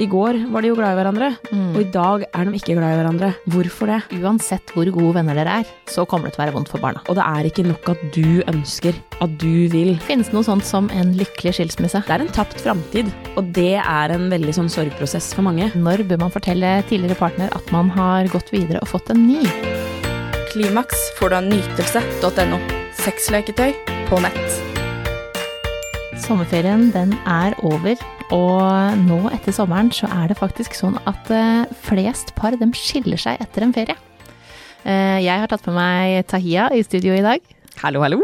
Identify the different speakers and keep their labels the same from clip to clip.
Speaker 1: I går var de jo glad i hverandre,
Speaker 2: Mm.
Speaker 1: og i dag er de ikke glad i hverandre. Hvorfor det?
Speaker 2: Uansett hvor gode venner dere er, så kommer det til å være vondt for barna.
Speaker 1: Og det er ikke nok at du ønsker, at du vil.
Speaker 2: Finnes det noe sånt som en lykkelig skilsmisse?
Speaker 1: Det er en tapt framtid, og det er en veldig sånn sorgprosess for mange.
Speaker 2: Når bør man fortelle tidligere partner at man har gått videre og fått en ny?
Speaker 3: Klimaks får du av nytelse.no. Sexleketøy på nett.
Speaker 2: Sommerferien den er over, og nå etter sommeren så er det faktisk sånn at eh, flest par dem skiller seg etter en ferie. Eh, jeg har tatt med meg Tahia i studio i dag.
Speaker 1: Hallo, hallo.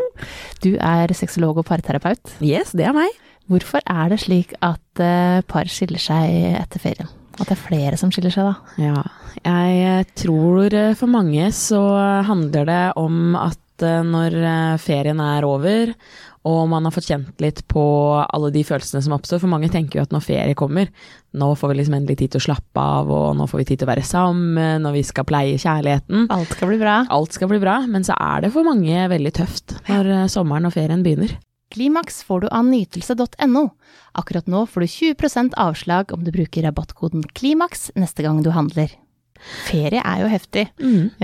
Speaker 2: Du er sexolog og parterapeut.
Speaker 1: Yes, det er meg.
Speaker 2: Hvorfor er det slik at eh, par skiller seg etter ferien? At det er flere som skiller seg da?
Speaker 1: Ja, jeg tror for mange så handler det om at når ferien er over, og man har fått kjent litt på alle de følelsene som oppstår, for mange tenker jo at når ferie kommer, nå får vi liksom endelig tid til å slappe av, og nå får vi tid til å være sammen, og vi skal pleie kjærligheten.
Speaker 2: Alt skal bli bra.
Speaker 1: Alt skal bli bra, men så er det for mange veldig tøft når eh, sommeren og ferien begynner.
Speaker 2: Klimaks får du av nytelse.no. Akkurat nå får du 20% avslag om du bruker rabattkoden KLIMAKS neste gang du handler. Ferie er jo heftig,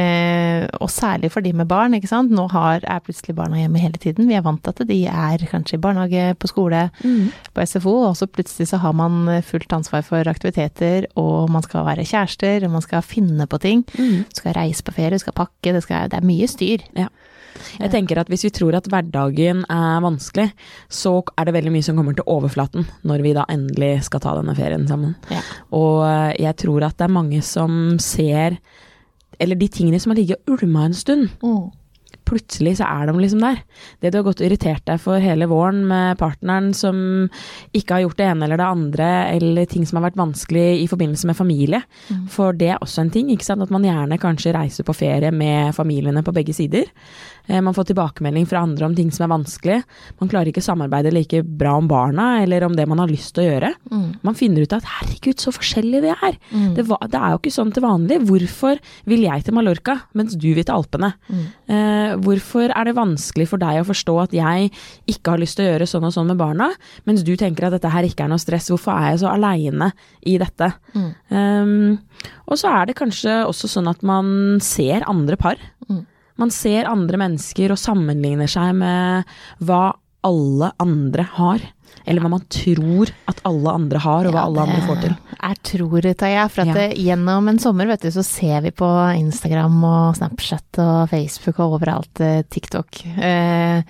Speaker 2: eh, og særlig for de med barn, ikke sant. Nå har, er plutselig barna hjemme hele tiden. Vi er vant til at de er kanskje i barnehage, på skole, på SFO, og så plutselig så har man fullt ansvar for aktiviteter, og man skal være kjærester, og man skal finne på ting. Du skal reise på ferie, du skal pakke, det, skal, det er mye styr.
Speaker 1: Jeg tenker at hvis vi tror at hverdagen er vanskelig, så er det veldig mye som kommer til overflaten når vi da endelig skal ta denne ferien sammen.
Speaker 2: Ja.
Speaker 1: Og eh, jeg tror at det er mange som ser Eller de tingene som har ligget og ulma en stund. Plutselig så er de liksom der. Det du har gått og irritert deg for hele våren med partneren som ikke har gjort det ene eller det andre, eller ting som har vært vanskelig i forbindelse med familie. For det er også en ting, ikke sant. At man gjerne kanskje reiser på ferie med familiene på begge sider. Eh, Man får tilbakemelding fra andre om ting som er vanskelig. Man klarer ikke å samarbeide like bra om barna, eller om det man har lyst til å gjøre. Man finner ut at herregud, så forskjellig vi er. Det, var, det er jo ikke sånn til vanlig. Hvorfor vil jeg til Mallorca, mens du vil til Alpene? Eh, hvorfor er det vanskelig for deg å forstå at jeg ikke har lyst til å gjøre sånn og sånn med barna, mens du tenker at dette her ikke er noe stress? Hvorfor er jeg så aleine i dette? Um, og så er det kanskje også sånn at man ser andre par. Man ser andre mennesker og sammenligner seg med hva alle andre har. Eller hva man tror at alle andre har, og hva
Speaker 2: Ja,
Speaker 1: alle andre får til.
Speaker 2: Jeg tror, Taja. For at
Speaker 1: Ja.
Speaker 2: gjennom en sommer, vet du, så ser vi på Instagram og Snapchat og Facebook og overalt, eh, TikTok, eh,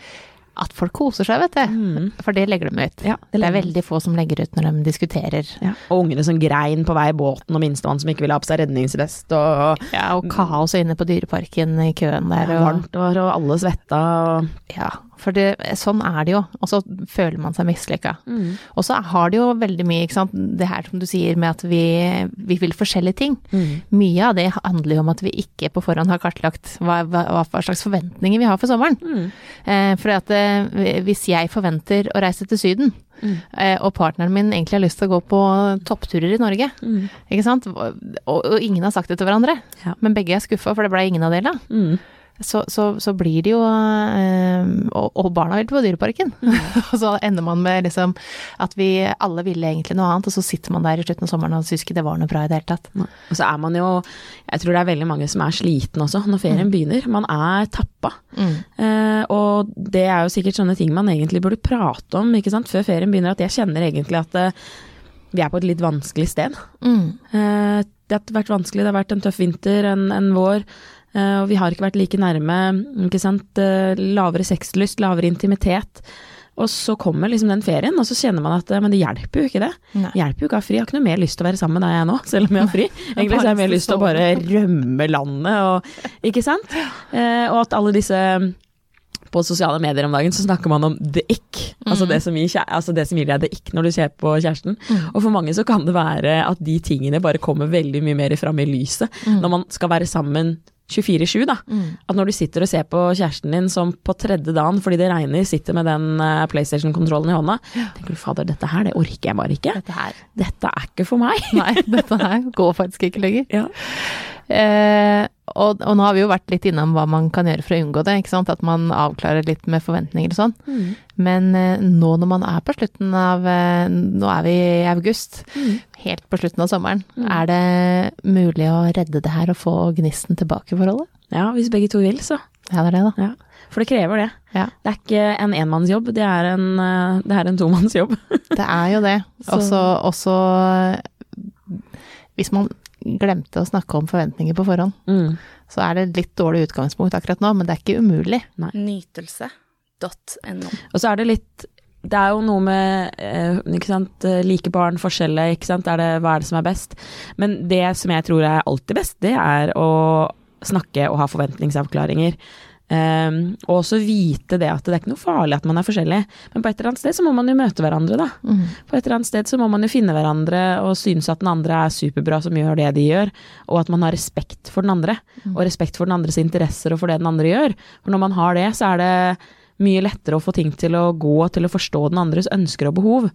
Speaker 2: at folk koser seg, vet du. For det legger de ut.
Speaker 1: Mm. Ja,
Speaker 2: det, er veldig få som legger ut når de diskuterer.
Speaker 1: Ja. Og ungene som grein på vei i båten, og minstemann som ikke ville ha på seg redningsvest, og
Speaker 2: Ja, og kaos inne på Dyreparken i køen der. Og,
Speaker 1: varmt var, og alle svetta. Og
Speaker 2: ja, for det, sånn er det jo. Og så føler man seg mislykka.
Speaker 1: Mm.
Speaker 2: Og så har det jo veldig mye, ikke sant, det her som du sier med at vi, vi vil forskjellige ting.
Speaker 1: Mm.
Speaker 2: Mye av det handler jo om at vi ikke på forhånd har kartlagt hva, hva, hva slags forventninger vi har for sommeren.
Speaker 1: Mm.
Speaker 2: Eh, for at eh, hvis jeg forventer å reise til Syden,
Speaker 1: Mm.
Speaker 2: eh, og partneren min egentlig har lyst til å gå på toppturer i Norge,
Speaker 1: Mm.
Speaker 2: ikke sant, og, og ingen har sagt det til hverandre,
Speaker 1: Ja.
Speaker 2: men begge er skuffa, for det ble ingen av delene,
Speaker 1: Mm.
Speaker 2: Så, så, så blir det jo eh, og, og barna vil på Dyreparken.
Speaker 1: Mm.
Speaker 2: og så ender man med liksom at vi alle ville egentlig noe annet, og så sitter man der i slutten av sommeren og syns ikke det var noe bra i det hele tatt.
Speaker 1: Og så er man jo Jeg tror det er veldig mange som er sliten også når ferien begynner. Man er tappa. Eh, og det er jo sikkert sånne ting man egentlig burde prate om ikke sant? før ferien begynner. At jeg kjenner egentlig at eh, vi er på et litt vanskelig sted.
Speaker 2: Mm.
Speaker 1: Eh, det har vært vanskelig, det har vært en tøff vinter, en, en vår. Eh, og vi har ikke vært like nærme. Ikke sant? Eh, lavere sexlyst, lavere intimitet. Og så kommer liksom den ferien, og så kjenner man at eh, men det hjelper jo ikke det.
Speaker 2: Nei.
Speaker 1: Hjelper jo ikke å ha fri. Jeg har ikke noe mer lyst til å være sammen med deg jeg nå, selv om jeg har fri. Egentlig så har jeg mer lyst til å bare rømme landet og Ikke sant? Eh, og at alle disse på sosiale medier om dagen så snakker man om the ick, altså, det som gir, altså det som gir deg the ick når du ser på kjæresten. Og for mange så kan det være at de tingene bare kommer veldig mye mer fram i lyset når man skal være sammen 24-7, da. At når du sitter og ser på kjæresten din som på tredje dagen fordi det regner, sitter med den eh, PlayStation-kontrollen i hånda, tenker du fader, dette her, det orker jeg bare ikke.
Speaker 2: Dette her
Speaker 1: Dette er ikke for meg.
Speaker 2: Nei, dette her går faktisk ikke lenger.
Speaker 1: Ja.
Speaker 2: Eh, og, og, nå har vi jo vært litt innom hva man kan gjøre for å unngå det, ikke sant. At man avklarer litt med forventninger og sånn. Mm. Men eh, nå når man er på slutten av eh, Nå er vi i august. Mm. Helt på slutten av sommeren. Mm. Er det mulig å redde det her og få gnisten tilbake i forholdet?
Speaker 1: Ja, hvis begge to vil, så.
Speaker 2: Ja, det er det, da.
Speaker 1: Ja. For det krever det.
Speaker 2: Ja.
Speaker 1: Det er ikke en enmannsjobb, det er en, eh, det er en tomannsjobb.
Speaker 2: det er jo det. Også hvis man glemte å snakke om forventninger på forhånd, mm. så er det litt dårlig utgangspunkt akkurat nå, men det er ikke umulig.
Speaker 3: Nytelse.no.
Speaker 1: Og så er det litt det er jo noe med eh, ikke sant, like barn, forskjellet, ikke sant. Er det, hva er det som er best? Men det som jeg tror er alltid best, det er å snakke og ha forventningsavklaringer. Um, og også vite det at det er ikke noe farlig at man er forskjellig, men på et eller annet sted så må man jo møte hverandre, da. Mm. På et eller annet sted så må man jo finne hverandre og synes at den andre er superbra som gjør det de gjør, og at man har respekt for den andre, mm. og respekt for den andres interesser og for det den andre gjør. For når man har det, så er det mye lettere å få ting til å gå, til å forstå den andres ønsker og behov.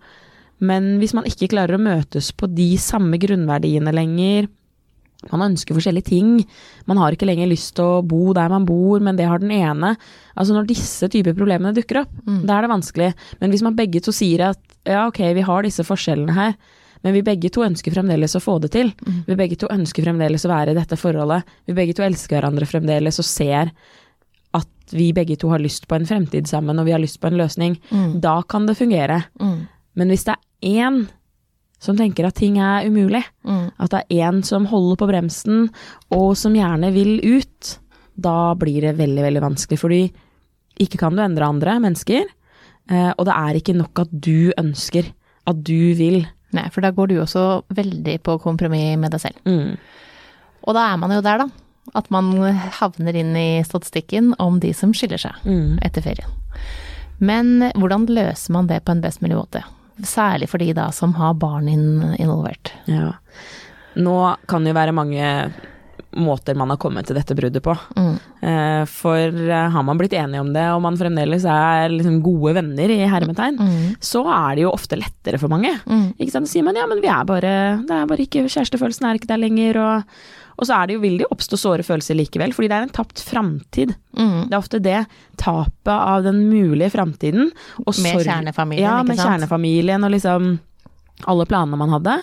Speaker 1: Men hvis man ikke klarer å møtes på de samme grunnverdiene lenger, man ønsker forskjellige ting. Man har ikke lenger lyst til å bo der man bor, men det har den ene. Altså når disse typer problemene dukker opp, mm. da er det vanskelig. Men hvis man begge to sier at ja, ok, vi har disse forskjellene her, men vi begge to ønsker fremdeles å få det til. Mm. Vi begge to ønsker fremdeles å være i dette forholdet. Vi begge to elsker hverandre fremdeles og ser at vi begge to har lyst på en fremtid sammen, og vi har lyst på en løsning. Mm. Da kan det fungere. Mm. Men hvis det er én som tenker at ting er umulig. Mm. At det er én som holder på bremsen, og som gjerne vil ut. Da blir det veldig, veldig vanskelig, fordi ikke kan du endre andre mennesker. Eh, og det er ikke nok at du ønsker, at du vil.
Speaker 2: Nei, for da går du også veldig på kompromiss med deg selv. Mm. Og da er man jo der, da. At man havner inn i statistikken om de som skiller seg mm. etter ferien. Men hvordan løser man det på en best mulig måte? Særlig for de da som har barn involvert.
Speaker 1: Ja. Nå kan det jo være mange måter man har kommet til dette bruddet på. Mm. Eh, for eh, har man blitt enige om det, og man fremdeles er liksom gode venner i hermetegn, mm. så er det jo ofte lettere for mange. Mm. Ikke sant? Så sier man ja, men vi er bare Det er bare ikke Kjærestefølelsen er ikke der lenger, og og så er det jo, vil det jo oppstå såre følelser likevel, fordi det er en tapt framtid. Mm. Det er ofte det tapet av den mulige framtiden.
Speaker 2: Med kjernefamilien,
Speaker 1: ja, ikke sant? Ja, med kjernefamilien og liksom alle planene man hadde.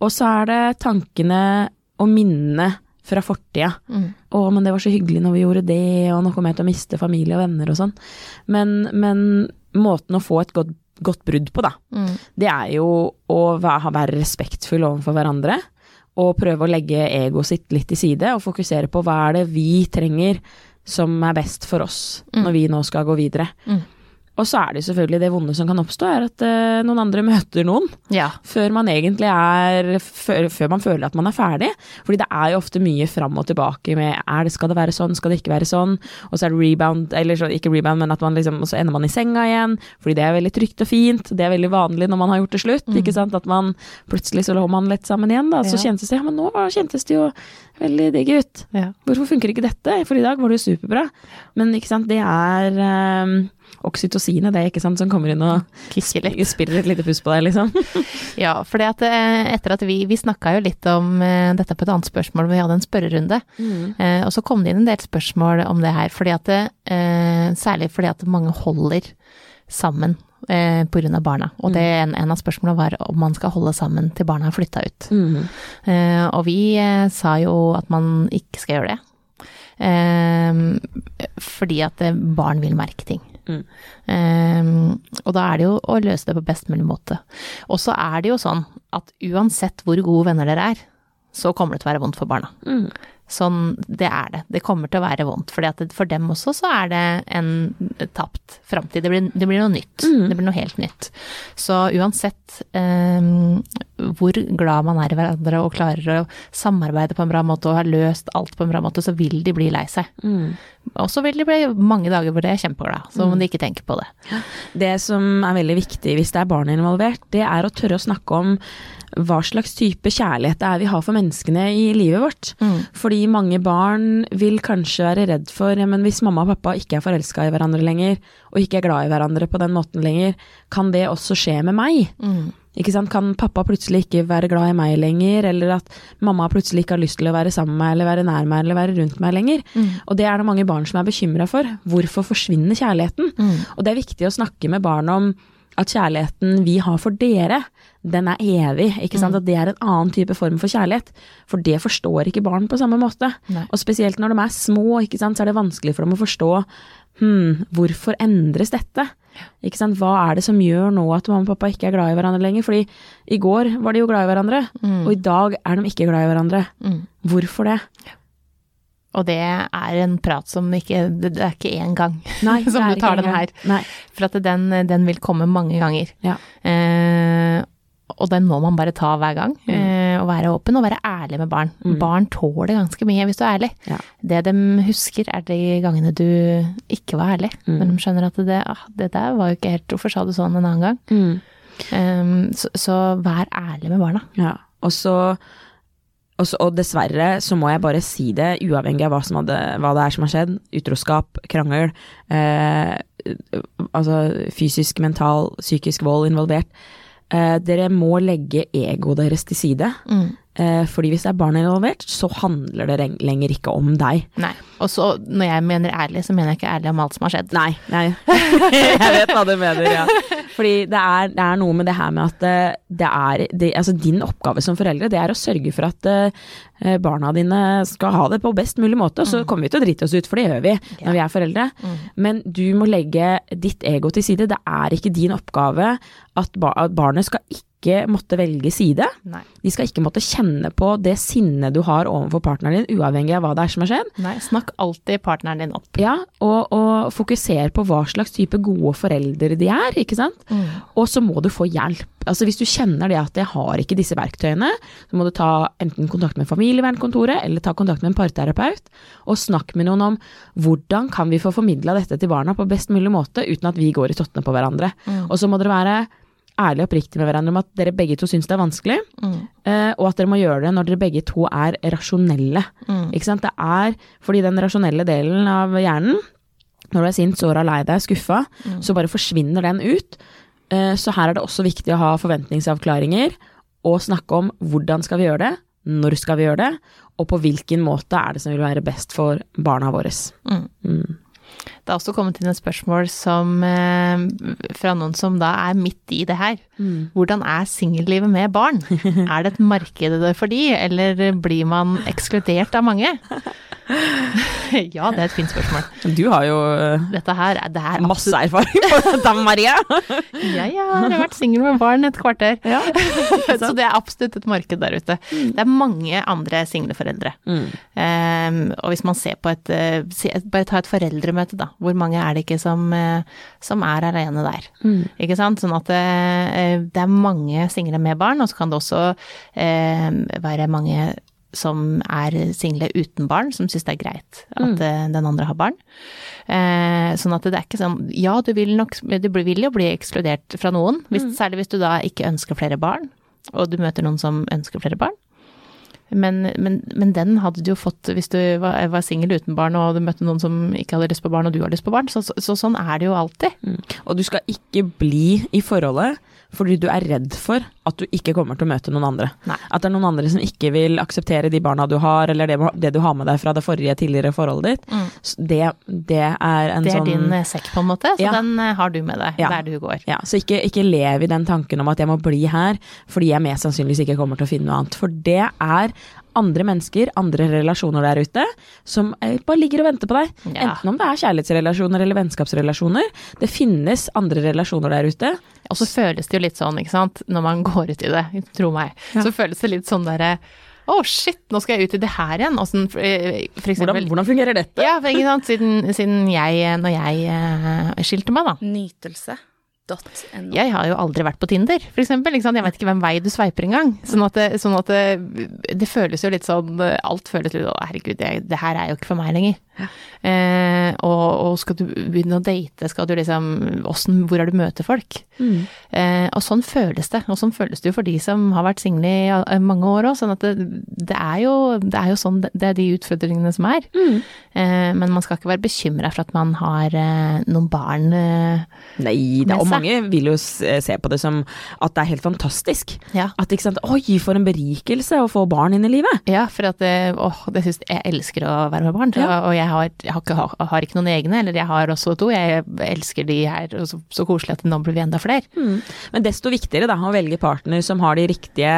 Speaker 1: Og så er det tankene og minnene fra fortida. Mm. 'Å, men det var så hyggelig når vi gjorde det, og nå kommer jeg til å miste familie og venner' og sånn. Men, men måten å få et godt, godt brudd på, da, mm. det er jo å være, være respektfull overfor hverandre og prøve å legge egoet sitt litt til side og fokusere på hva er det vi trenger som er best for oss mm. når vi nå skal gå videre. Mm. Og så er det selvfølgelig det vonde som kan oppstå, er at uh, noen andre møter noen.
Speaker 2: Ja.
Speaker 1: Før man egentlig er før, før, man føler at man er ferdig. Fordi det er jo ofte mye fram og tilbake med er det, skal det være sånn, skal det ikke være sånn. Og så er det rebound, eller så, ikke rebound, men at man liksom, og så ender man i senga igjen. Fordi det er veldig trygt og fint. Det er veldig vanlig når man har gjort det slutt. Mm. ikke sant, At man plutselig så lå man litt sammen igjen. da, Så ja. kjentes det ja, men nå kjentes det jo veldig digg ut. Ja. Hvorfor funker ikke dette? For i dag var det jo superbra. Men ikke sant, det er um, oksytocinet det, ikke sant, som kommer inn og spiller et lite puss på deg, liksom.
Speaker 2: ja, for eh, etter at vi, vi snakka jo litt om uh, dette på et annet spørsmål, vi hadde en spørrerunde, mm. Eh, og så kom det inn en del spørsmål om det her, fordi at uh, særlig fordi at mange holder sammen eh, pga. barna. Og det, mm. en, en, av spørsmålene var om man skal holde sammen til barna har flytta ut. Mm. Eh, og vi eh, sa jo at man ikke skal gjøre det. Eh, fordi at barn vil merke ting. Mm. Um, og da er det jo å løse det på best mulig måte. Og så er det jo sånn at uansett hvor gode venner dere er, så kommer det til å være vondt for barna. Mm. Sånn, det er det. Det kommer til å være vondt. For for dem også så er det en tapt framtid. Det, det, blir noe nytt. Mm. Det blir noe helt nytt. Så uansett um, hvor glad man er i hverandre og klarer å samarbeide på en bra måte og har løst alt på en bra måte, så vil de bli lei seg. Mm. Og så vil de bli mange dager hvor de er kjempeglade, så må mm. de ikke tenke på det.
Speaker 1: Det som er veldig viktig hvis det er barn involvert, det er å tørre å snakke om hva slags type kjærlighet det er vi har for menneskene i livet vårt. Mm. Fordi mange barn vil kanskje være redd for ja, men hvis mamma og pappa ikke er forelska i hverandre lenger, og ikke er glad i hverandre på den måten lenger, kan det også skje med meg? Mm. Kan pappa plutselig ikke være glad i meg lenger, eller at mamma plutselig ikke har lyst til å være sammen med meg, eller være nær meg, eller være rundt meg lenger.
Speaker 2: Mm.
Speaker 1: Og det er det mange barn som er bekymra for. Hvorfor forsvinner kjærligheten?
Speaker 2: Mm.
Speaker 1: Og det er viktig å snakke med barn om at kjærligheten vi har for dere, den er evig. ikke sant?
Speaker 2: Mm.
Speaker 1: At det er en annen type form for kjærlighet. For det forstår ikke barn på samme måte.
Speaker 2: Nei.
Speaker 1: Og spesielt når de er små, ikke sant, så er det vanskelig for dem å forstå hm, hvorfor endres dette? Ikke sant? Hva er det som gjør nå at mamma og pappa ikke er glad i hverandre lenger? Fordi i går var de jo glad i hverandre,
Speaker 2: Mm.
Speaker 1: og i dag er de ikke glad i hverandre.
Speaker 2: Mm.
Speaker 1: Hvorfor det?
Speaker 2: Og det er en prat som ikke Det er ikke én gang
Speaker 1: Nei,
Speaker 2: som du tar den her. For at den, den vil komme mange ganger.
Speaker 1: Ja.
Speaker 2: Eh, og den må man bare ta hver gang. Eh, og være åpen og være ærlig med barn.
Speaker 1: Mm.
Speaker 2: Barn tåler ganske mye hvis du er ærlig.
Speaker 1: Ja.
Speaker 2: Det de husker er de gangene du ikke var ærlig.
Speaker 1: Mm.
Speaker 2: Når de skjønner at det, ah, det der var jo ikke helt Hvorfor sa du sånn en annen gang?
Speaker 1: Mm.
Speaker 2: Eh, så, så vær ærlig med barna.
Speaker 1: Ja. Og så og, så, og dessverre så må jeg bare si det, uavhengig av hva, hadde, hva det er som har skjedd. Utroskap, krangel, eh, altså fysisk, mental, psykisk vold involvert. Eh, dere må legge egoet deres til side.
Speaker 2: Mm.
Speaker 1: Eh, fordi hvis det er barn involvert, så handler det lenger ikke om deg.
Speaker 2: Nei. Og så når jeg mener ærlig, så mener jeg ikke ærlig om alt som har skjedd.
Speaker 1: Nei, nei. jeg vet hva du mener, ja. Fordi det er, det er noe med det her med at eh, det er det, Altså din oppgave som foreldre, det er å sørge for at eh, barna dine skal ha det på best mulig måte. Og så kommer vi til å drite oss ut, for det gjør vi når vi er foreldre. Men du må legge ditt ego til side. Det er ikke din oppgave at barnet skal ikke måtte velge side.
Speaker 2: Nei.
Speaker 1: De skal ikke måtte kjenne på det sinnet du har overfor partneren din, uavhengig av hva det er som har skjedd.
Speaker 2: Nei. Snakk alltid partneren din opp.
Speaker 1: Ja, og, og fokuser på hva slags type gode foreldre de er, ikke sant. Og så må du få hjelp. Altså Hvis du kjenner det at jeg har ikke disse verktøyene, så må du ta enten kontakt med familievernkontoret eller ta kontakt med en parterapeut, og snakk med noen om hvordan kan vi få formidla dette til barna på best mulig måte uten at vi går i tottene på hverandre. Og så må dere være ærlige og oppriktige med hverandre om at dere begge to syns det er vanskelig, eh, og at dere må gjøre det når dere begge to er rasjonelle. Ikke sant? Det er fordi den rasjonelle delen av hjernen når du er sint, såra, lei deg, skuffa, så bare forsvinner den ut. Eh, Så her er det også viktig å ha forventningsavklaringer og snakke om hvordan skal vi gjøre det, når skal vi gjøre det, og på hvilken måte er det som vil være best for barna våre.
Speaker 2: Mm.
Speaker 1: Mm.
Speaker 2: Det har også kommet inn et spørsmål som, eh, fra noen som da er midt i det her. Hvordan er singellivet med barn? Er det et marked for de, eller blir man ekskludert av mange? ja, det er et fint spørsmål.
Speaker 1: Du har jo eh,
Speaker 2: Dette her er, det er
Speaker 1: masse erfaring på dette, Maria.
Speaker 2: Ja, ja, jeg har vært singel med barn et kvarter.
Speaker 1: Ja.
Speaker 2: Så det er absolutt et marked der ute. Det er mange andre single foreldre.
Speaker 1: Mm.
Speaker 2: Um, og hvis man ser på et eh, Bare ta et foreldremøte, da. Hvor mange er det ikke som, eh, som er alene der?
Speaker 1: Mm.
Speaker 2: Ikke sant? Sånn at det, det er mange single med barn, og så kan det også um, være mange som er single uten barn, som syns det er greit at mm. den andre har barn. Eh, sånn at det er ikke sånn Ja, du vil nok Du vil jo bli ekskludert fra noen, hvis, særlig hvis du da ikke ønsker flere barn, og du møter noen som ønsker flere barn. Men, men, men den hadde du jo fått hvis du var, var singel uten barn og du møtte noen som ikke hadde lyst på barn og du har lyst på barn. Så, så, så sånn er det jo alltid.
Speaker 1: Mm. Og du skal ikke bli i forholdet fordi du er redd for at du ikke kommer til å møte noen andre.
Speaker 2: Nei.
Speaker 1: At det er noen andre som ikke vil akseptere de barna du har, eller det, det du har med deg fra det forrige tidligere forholdet ditt. Mm. Det, det er en
Speaker 2: Det er
Speaker 1: sånn
Speaker 2: din eh, sekk, på en måte, så
Speaker 1: Ja.
Speaker 2: den eh, har du med deg
Speaker 1: Ja.
Speaker 2: der du går.
Speaker 1: ja, Så ikke, ikke lev i den tanken om at jeg må bli her fordi jeg mest sannsynligvis ikke kommer til å finne noe annet. For det er andre mennesker, andre relasjoner der ute, som eh, bare ligger og venter på deg.
Speaker 2: Ja.
Speaker 1: Enten om det er kjærlighetsrelasjoner eller vennskapsrelasjoner. Det finnes andre relasjoner der ute.
Speaker 2: Og så føles det jo litt sånn, ikke sant, når man går ut i det, tro meg,
Speaker 1: Ja.
Speaker 2: så føles det litt sånn derre å shit, nå skal jeg ut i det her igjen. Sånn, for, eh, for eksempel
Speaker 1: Hvordan, hvordan fungerer dette?
Speaker 2: Ja, for ikke sant, siden, siden jeg, eh, når jeg eh, skilte meg, da.
Speaker 3: Nytelse.no.
Speaker 2: Jeg har jo aldri vært på Tinder, for eksempel. Jeg vet ikke hvem vei du sveiper engang. Sånn at, det, sånn at det, det føles jo litt sånn Alt føles litt sånn Herregud, det, det her er jo ikke for meg lenger. Eh, og, og, skal du begynne å date, skal du liksom hvordan, Hvor er du møter folk? Mm. Eh, og sånn føles det. Og sånn føles det jo for de som har vært single i mange år òg. Sånn at det, det, er jo, det er jo sånn Det er de utfordringene som er. Mm. Eh, men man skal ikke være bekymra for at man har eh, noen barn eh,
Speaker 1: Nei da, og mange vil jo se på det som at det er helt fantastisk.
Speaker 2: Ja.
Speaker 1: At ikke sant Oi, for en berikelse å få barn inn i livet.
Speaker 2: Ja, for at åh, det syns jeg elsker å være med barn. Ja. Og jeg har jeg har ikke, har ikke, noen egne, eller jeg har også to. Jeg elsker de her, og så, så koselig at nå blir vi enda flere.
Speaker 1: Mm. Men desto viktigere da å velge partner som har de riktige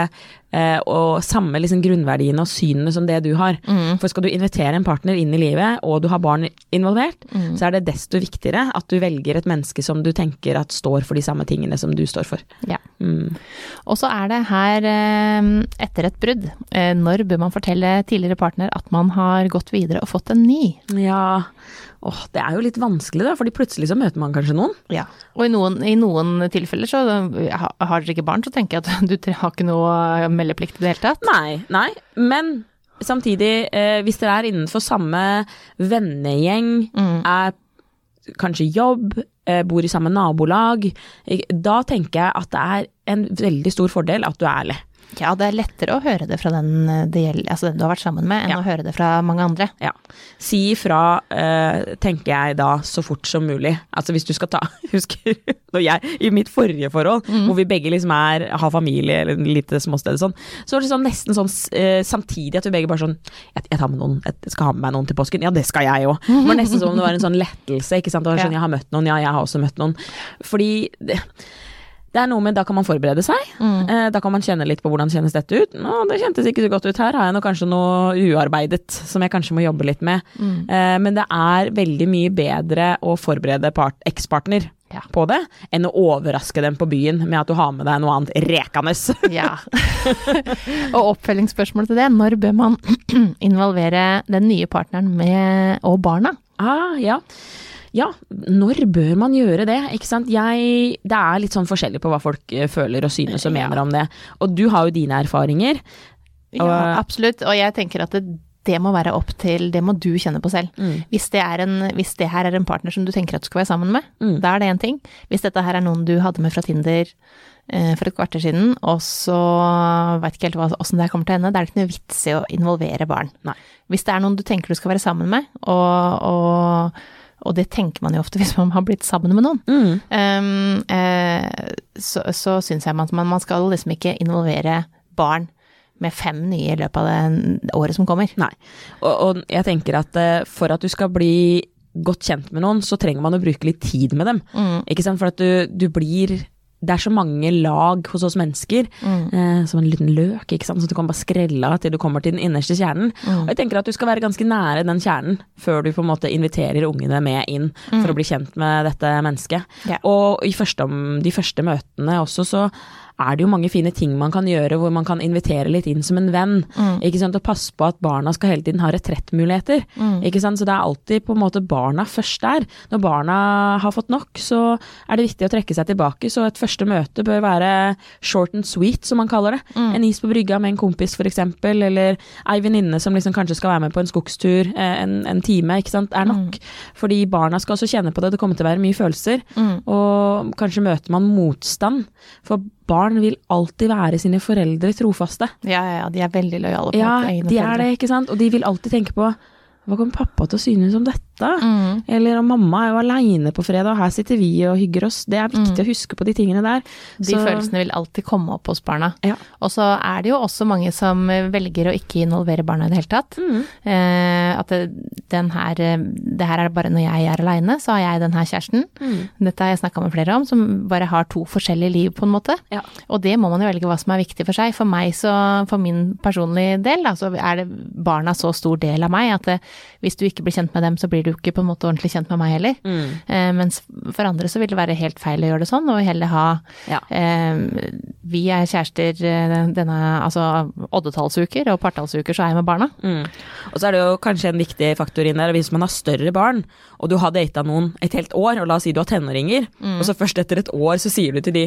Speaker 1: og samme liksom grunnverdiene og synene som det du har. Mm. For skal du invitere en partner inn i livet, og du har barn involvert, mm. så er det desto viktigere at du velger et menneske som du tenker at står for de samme tingene som du står for.
Speaker 2: Ja. Mm. Og så er det her, eh, etter et brudd, eh, når bør man fortelle tidligere partner at man har gått videre og fått en ny?
Speaker 1: Ja, Åh, det er jo litt vanskelig, da, fordi plutselig så møter man kanskje noen.
Speaker 2: Ja, og i noen, i noen tilfeller så har dere ikke barn, så tenker jeg at du har ikke noe meldeplikt i det hele tatt.
Speaker 1: Nei, nei, men samtidig, eh, hvis dere er innenfor samme vennegjeng, mm. er kanskje jobb, eh, bor i samme nabolag, da tenker jeg at det er en veldig stor fordel at du er ærlig.
Speaker 2: Ja, det er lettere å høre det fra den, eh, det gjelder, altså den du har vært sammen med, enn ja. å høre det fra mange andre.
Speaker 1: Ja. Si ifra, uh, tenker jeg da, så fort som mulig. Altså hvis du skal ta Husker når jeg, i mitt forrige forhold, mm. hvor vi begge liksom er, har familie eller et lite småsted sånn, så var det sånn nesten sånn uh, samtidig at vi begge bare sånn jeg, jeg, tar med noen, jeg skal ha med meg noen til påsken. Ja, det skal jeg òg. Det var nesten som om det var en sånn lettelse, ikke sant. Det var sånn, jeg har møtt noen, ja, jeg har også møtt noen. Fordi det, det er noe med da kan man forberede seg. Mm. Eh, da kan man kjenne litt på hvordan kjennes dette ut. Nå, det kjentes ikke så godt ut her. Har jeg nå kanskje noe uarbeidet som jeg kanskje må jobbe litt med. Mm. Eh, men det er veldig mye bedre å forberede ekspartner ja. på det, enn å overraske dem på byen med at du har med deg noe annet rekende.
Speaker 2: ja. og oppfølgingsspørsmål til det, når bør man involvere den nye partneren med, og barna?
Speaker 1: Ah, ja. Ja, når bør man gjøre det? Ikke sant. Jeg Det er litt sånn forskjellig på hva folk eh, føler og synes og mener ja. om det. Og du har jo dine erfaringer.
Speaker 2: Og, ja, absolutt. Og jeg tenker at det, det må være opp til Det må du kjenne på selv. Mm. Hvis, det en, hvis, det her er en partner som du tenker at du skal være sammen med, mm. da er det én ting. Hvis dette her er noen du hadde med fra Tinder eh, for et kvarter siden, og så veit ikke helt åssen det her kommer til å ende, da er det ikke noe vits i å involvere barn.
Speaker 1: Nei.
Speaker 2: Hvis det er noen du tenker du skal være sammen med, og, og og det tenker man jo ofte hvis man har blitt sammen med noen. Mm. Um, eh, så så syns jeg man, man, skal liksom ikke involvere barn med fem nye i løpet av det året som kommer.
Speaker 1: Nei, og, og jeg tenker at uh, for at du skal bli godt kjent med noen, så trenger man å bruke litt tid med dem. Mm. Ikke sant, for at du, du blir det er så mange lag hos oss mennesker, mm. eh, som en liten løk, ikke sant, så du kan bare skrelle av til du kommer til den innerste kjernen. Mm. Og jeg tenker at du skal være ganske nære den kjernen før du på en måte inviterer ungene med inn mm. for å bli kjent med dette mennesket. Yeah. Og i første, de første møtene også så er det jo mange fine ting man kan gjøre hvor man kan invitere litt inn som en venn. Mm. ikke sant, Og passe på at barna skal hele tiden ha retrettmuligheter. Mm. ikke sant, Så det er alltid på en måte barna først der. Når barna har fått nok, så er det viktig å trekke seg tilbake. Så et første møte bør være short and sweet, som man kaller det. Mm. En is på brygga med en kompis f.eks., eller ei venninne som liksom kanskje skal være med på en skogstur eh, en, en time, ikke sant, er nok. Mm. Fordi barna skal også kjenne på det. Det kommer til å være mye følelser. Mm. Og kanskje møter man motstand. For barn vil alltid være sine foreldre trofaste.
Speaker 2: Ja, ja, ja de er veldig lojale på
Speaker 1: ja, egne foreldre. Ja, de er det, ikke sant. Og de vil alltid tenke på hva kommer pappa til å synes om dette? Mm. Eller om mamma er jo aleine på fredag, og her sitter vi og hygger oss. Det er viktig mm. å huske på de tingene der.
Speaker 2: De så. følelsene vil alltid komme opp hos barna. Ja. Og så er det jo også mange som velger å ikke involvere barna i det hele tatt. Mm. Eh, at det, den her, det her er bare når jeg er aleine, så har jeg den her kjæresten. Mm. Dette har jeg snakka med flere om, som bare har to forskjellige liv, på en måte. Ja. Og det må man jo velge hva som er viktig for seg. For meg, så, for min personlige del, da, så er det barna så stor del av meg at det, hvis du ikke blir kjent med dem, så blir du ikke på en måte ordentlig kjent med meg heller. Mm. Eh, mens for andre så vil det være helt feil å gjøre det sånn, og heller ha ja. eh, Vi er kjærester eh, denne altså oddetallsuker, og partallsuker så er jeg med barna.
Speaker 1: Mm. Og så er det jo kanskje en viktig faktor inn der, hvis man har større barn, og du har data noen et helt år, og la oss si du har tenåringer, mm. og så først etter et år så sier du til de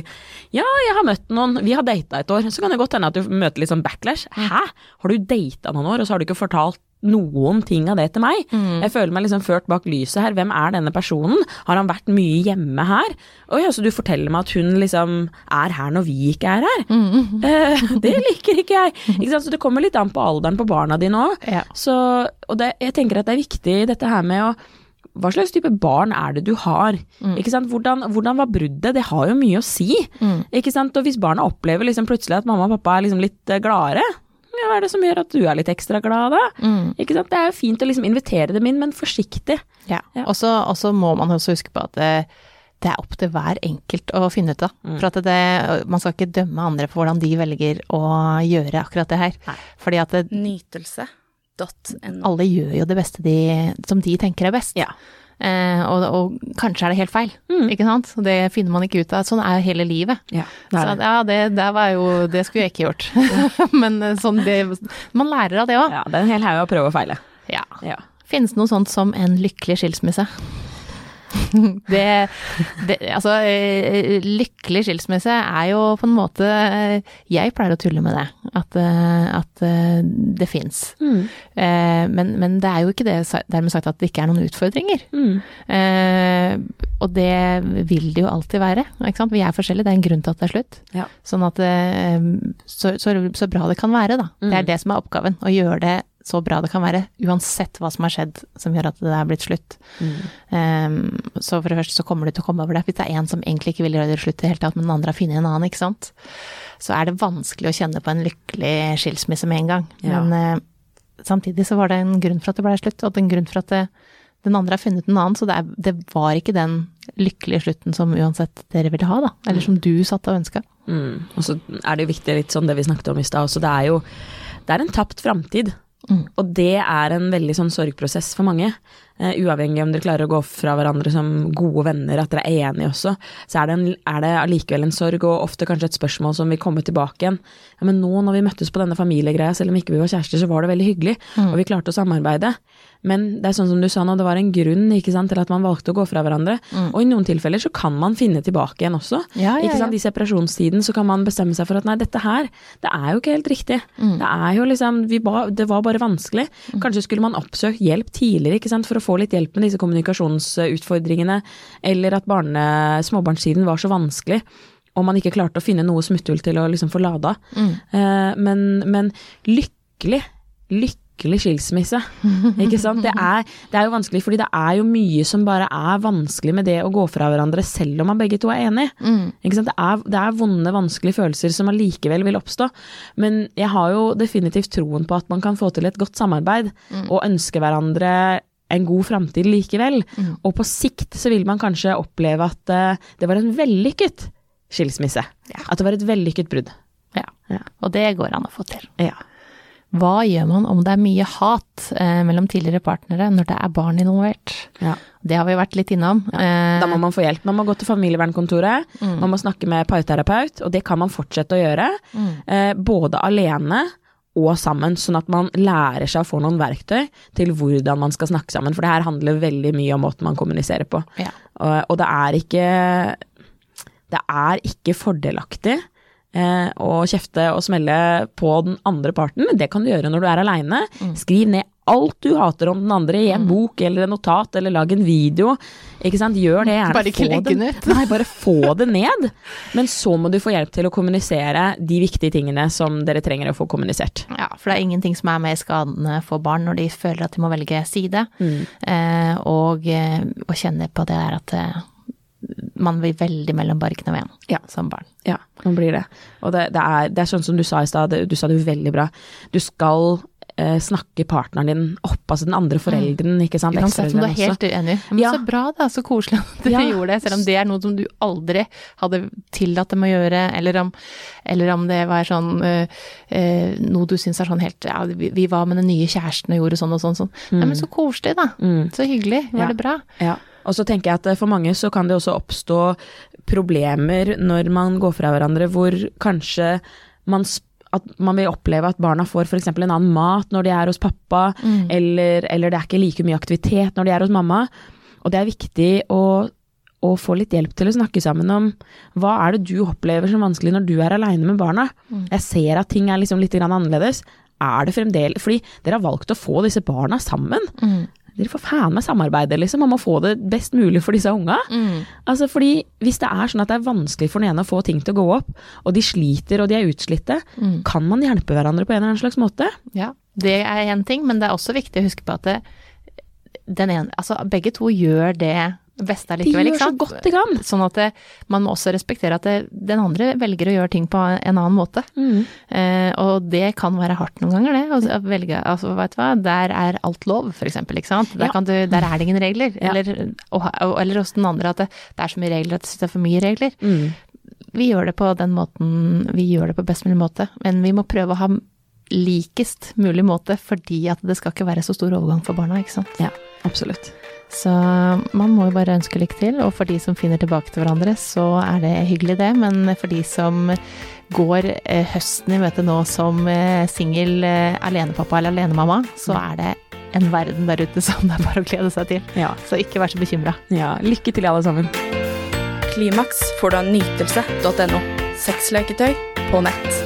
Speaker 1: ja, jeg har møtt noen, vi har data et år, så kan det godt hende at du møter litt sånn backlash. Mm. Hæ, har du data noen år, og så har du ikke fortalt noen ting av det til meg.
Speaker 2: Mm.
Speaker 1: Jeg føler meg liksom ført bak lyset her. Hvem er denne personen? Har han vært mye hjemme her? Oi, altså du forteller meg at hun liksom er her når vi ikke er her.
Speaker 2: Mm.
Speaker 1: Eh, det liker ikke jeg. Ikke? Så det kommer litt an på alderen på barna dine òg.
Speaker 2: Ja.
Speaker 1: Så, og det, jeg tenker at det er viktig dette her med å hva slags type barn er det du har? Sant? Hvordan, hvordan var bruddet? Det har jo mye å si. Sant? Og hvis barna opplever liksom plutselig at mamma og pappa er liksom litt eh, gladere, ja, hva er det som gjør at du er litt ekstra glad da? Ikke sant? Det er jo fint å liksom invitere dem inn, men forsiktig.
Speaker 2: Ja.
Speaker 1: Ja.
Speaker 2: Og så må man også huske på at det, det er opp til hver enkelt å finne ut av. For at det, man skal ikke dømme andre for hvordan de velger å gjøre akkurat det her.
Speaker 1: Nei.
Speaker 2: Fordi at det,
Speaker 3: Nytelse.no.
Speaker 2: alle gjør jo det beste de, som de tenker er best.
Speaker 1: Ja.
Speaker 2: Eh, og, og kanskje er det helt feil, ikke sant? Det finner man ikke ut av. Sånn er hele livet.
Speaker 1: Ja, det
Speaker 2: Så
Speaker 1: er det.
Speaker 2: ja, det, det var jo Det skulle jeg ikke gjort. Men eh, sånn det Man lærer av det òg.
Speaker 1: Ja, det er en hel haug å prøve og feile.
Speaker 2: Ja.
Speaker 1: Ja.
Speaker 2: Finnes det noe sånt som en lykkelig skilsmisse? Det, det Altså, eh, lykkelig skilsmisse er jo på en måte eh, Jeg pleier å tulle med det, at, eh, at det fins.
Speaker 1: Mm.
Speaker 2: Men, men det er jo ikke det dermed sagt at det ikke er noen utfordringer.
Speaker 1: Mm.
Speaker 2: Og det vil det jo alltid være. Vi er forskjellige, det er en grunn til at det er slutt.
Speaker 1: Ja.
Speaker 2: Sånn at så, så, så bra det kan være, da. Det er det som er oppgaven. Å gjøre det så bra det kan være, uansett hva som har skjedd som gjør at det er blitt slutt. Eh, så for det første så kommer du til å komme over det. Hvis det er en som egentlig ikke vil gjøre det slutt i det hele tatt, men den andre har funnet en annen, ikke sant. Så er det vanskelig å kjenne på en lykkelig skilsmisse med en gang.
Speaker 1: Ja.
Speaker 2: Men uh, samtidig så var det en grunn for at det ble slutt, og en grunn for at det, den andre har funnet en annen, så det, er, det var ikke den lykkelige slutten som uansett dere ville ha, da. Eller som du satt og ønska.
Speaker 1: Mm. Og så er det jo viktig, litt sånn det vi snakket om i stad også, det er jo det er en tapt framtid.
Speaker 2: Mm.
Speaker 1: Og det er en veldig sånn sorgprosess for mange. Uh, uavhengig om dere klarer å gå fra hverandre som gode venner, at dere er enige også, så er det, en, er det allikevel en sorg, og ofte kanskje et spørsmål som vil komme tilbake igjen. Ja, men nå når vi møttes på denne familiegreia, selv om ikke vi var kjærester, så var det veldig hyggelig,
Speaker 2: Mm.
Speaker 1: og vi klarte å samarbeide. Men det er sånn som du sa nå, det var en grunn ikke sant, til at man valgte å gå fra hverandre. Og i noen tilfeller så kan man finne tilbake igjen også.
Speaker 2: Mm. Ja, ja, ja.
Speaker 1: I separasjonstiden så kan man bestemme seg for at nei, dette her, det er jo ikke helt riktig.
Speaker 2: Mm.
Speaker 1: Det er jo liksom, vi ba, det var bare vanskelig. Kanskje skulle man oppsøkt hjelp tidligere, ikke sant, for å få litt hjelp med disse kommunikasjonsutfordringene, eller at barne, småbarnstiden var så vanskelig. Og man ikke klarte å finne noe smutthull til å liksom få lada. Eh, men, men lykkelig, lykkelig skilsmisse. Ikke sant? Det er, det er jo vanskelig, fordi det er jo mye som bare er vanskelig med det å gå fra hverandre, selv om man begge to er enige. Ikke sant? Det, er, det er vonde, vanskelige følelser som allikevel vil oppstå. Men jeg har jo definitivt troen på at man kan få til et godt samarbeid, og ønske hverandre en god framtid likevel. Og på sikt så vil man kanskje oppleve at eh, det var en vellykket skilsmisse. At det var et vellykket brudd.
Speaker 2: Ja.
Speaker 1: Ja.
Speaker 2: Og det går an å få til.
Speaker 1: Ja.
Speaker 2: Hva gjør man om det er mye hat eh, mellom tidligere partnere når det er barn involvert?
Speaker 1: Ja.
Speaker 2: Det har vi vært litt innom. Ja.
Speaker 1: Da må man få hjelp. Man må gå til familievernkontoret, man må snakke med parterapeut, og det kan man fortsette å gjøre. Eh, både alene og sammen, sånn at man lærer seg å få noen verktøy til hvordan man skal snakke sammen. For det her handler veldig mye om måten man kommuniserer på.
Speaker 2: Ja.
Speaker 1: Og, og det er ikke Det er ikke fordelaktig eh, å kjefte og smelle på den andre parten. Det kan du gjøre når du er aleine. Skriv ned alt du hater om den andre i en bok eller en notat, eller lag en video. Ikke sant? Gjør det gjerne.
Speaker 2: Bare ikke legg den ut.
Speaker 1: Nei, bare få det ned. Men så må du få hjelp til å kommunisere de viktige tingene som dere trenger å få kommunisert.
Speaker 2: Ja, for det er ingenting som er mer skadende for barn når de føler at de må velge side, eh, og, eh, og kjenner på det der at eh, man blir veldig mellom barkene og veden
Speaker 1: Ja.
Speaker 2: som barn.
Speaker 1: Ja, man blir det. Og det, det, er, det er sånn som du sa i stad, du sa det veldig bra. Du skal eh, snakke partneren din opp, altså den andre forelderen, ikke sant.
Speaker 2: Uansett om du er helt uenig. Men
Speaker 1: Ja.
Speaker 2: så bra da, så koselig at dere
Speaker 1: Ja.
Speaker 2: gjorde det, selv om det er noe som du aldri hadde tillatt dem å gjøre, eller om, eller om det var sånn eh, eh, noe du syns er sånn helt Ja, vi, vi var med den nye kjæresten og gjorde sånn og sånn. sånn. Nei, men så koselig, da. Så hyggelig. Var det bra?
Speaker 1: Ja. Og så tenker jeg at eh, for mange så kan det også oppstå problemer når man går fra hverandre hvor kanskje man spør at man vil oppleve at barna får f.eks. en annen mat når de er hos pappa, eller, eller det er ikke like mye aktivitet når de er hos mamma. Og det er viktig å, å få litt hjelp til å snakke sammen om hva er det du opplever som vanskelig når du er aleine med barna. Jeg ser at ting er liksom litt annerledes. er det fremdeles Fordi dere har valgt å få disse barna sammen. Dere får faen meg samarbeide, liksom, Man må få det best mulig for disse unga. Altså, fordi hvis det er sånn at det er vanskelig for den ene å få ting til å gå opp, og de sliter og de er utslitte, kan man hjelpe hverandre på en eller annen slags måte?
Speaker 2: Ja, det er én ting, men det er også viktig å huske på at det, den ene, altså begge to gjør det beste
Speaker 1: De
Speaker 2: allikevel,
Speaker 1: gjør
Speaker 2: ikke
Speaker 1: så godt de kan.
Speaker 2: Sånn at det, man må også respektere at det, den andre velger å gjøre ting på en annen måte. Eh, og det kan være hardt noen ganger, det. Å velge, altså, vet du hva, der er alt lov, for eksempel, ikke sant. Der,
Speaker 1: Ja.
Speaker 2: kan du, der er det ingen regler.
Speaker 1: Ja.
Speaker 2: Eller, og, eller hos den andre at det, det er så mye regler at det er for mye regler.
Speaker 1: Mm.
Speaker 2: Vi gjør det på den måten, vi gjør det på best mulig måte, men vi må prøve å ha likest mulig måte, fordi at det skal ikke være så stor overgang for barna, ikke sant.
Speaker 1: Ja, absolutt.
Speaker 2: Så man må jo bare ønske lykke til, og for de som finner tilbake til hverandre, så er det hyggelig det, men for de som går eh, høsten i møte nå som eh, singel eh, alenepappa eller alenemamma, så er det en verden der ute som det er bare å glede seg til.
Speaker 1: Ja.
Speaker 2: Så ikke vær så bekymra.
Speaker 1: ja. Lykke til, alle sammen.
Speaker 3: Klimaks får du av nytelse.no. Sexleketøy på nett.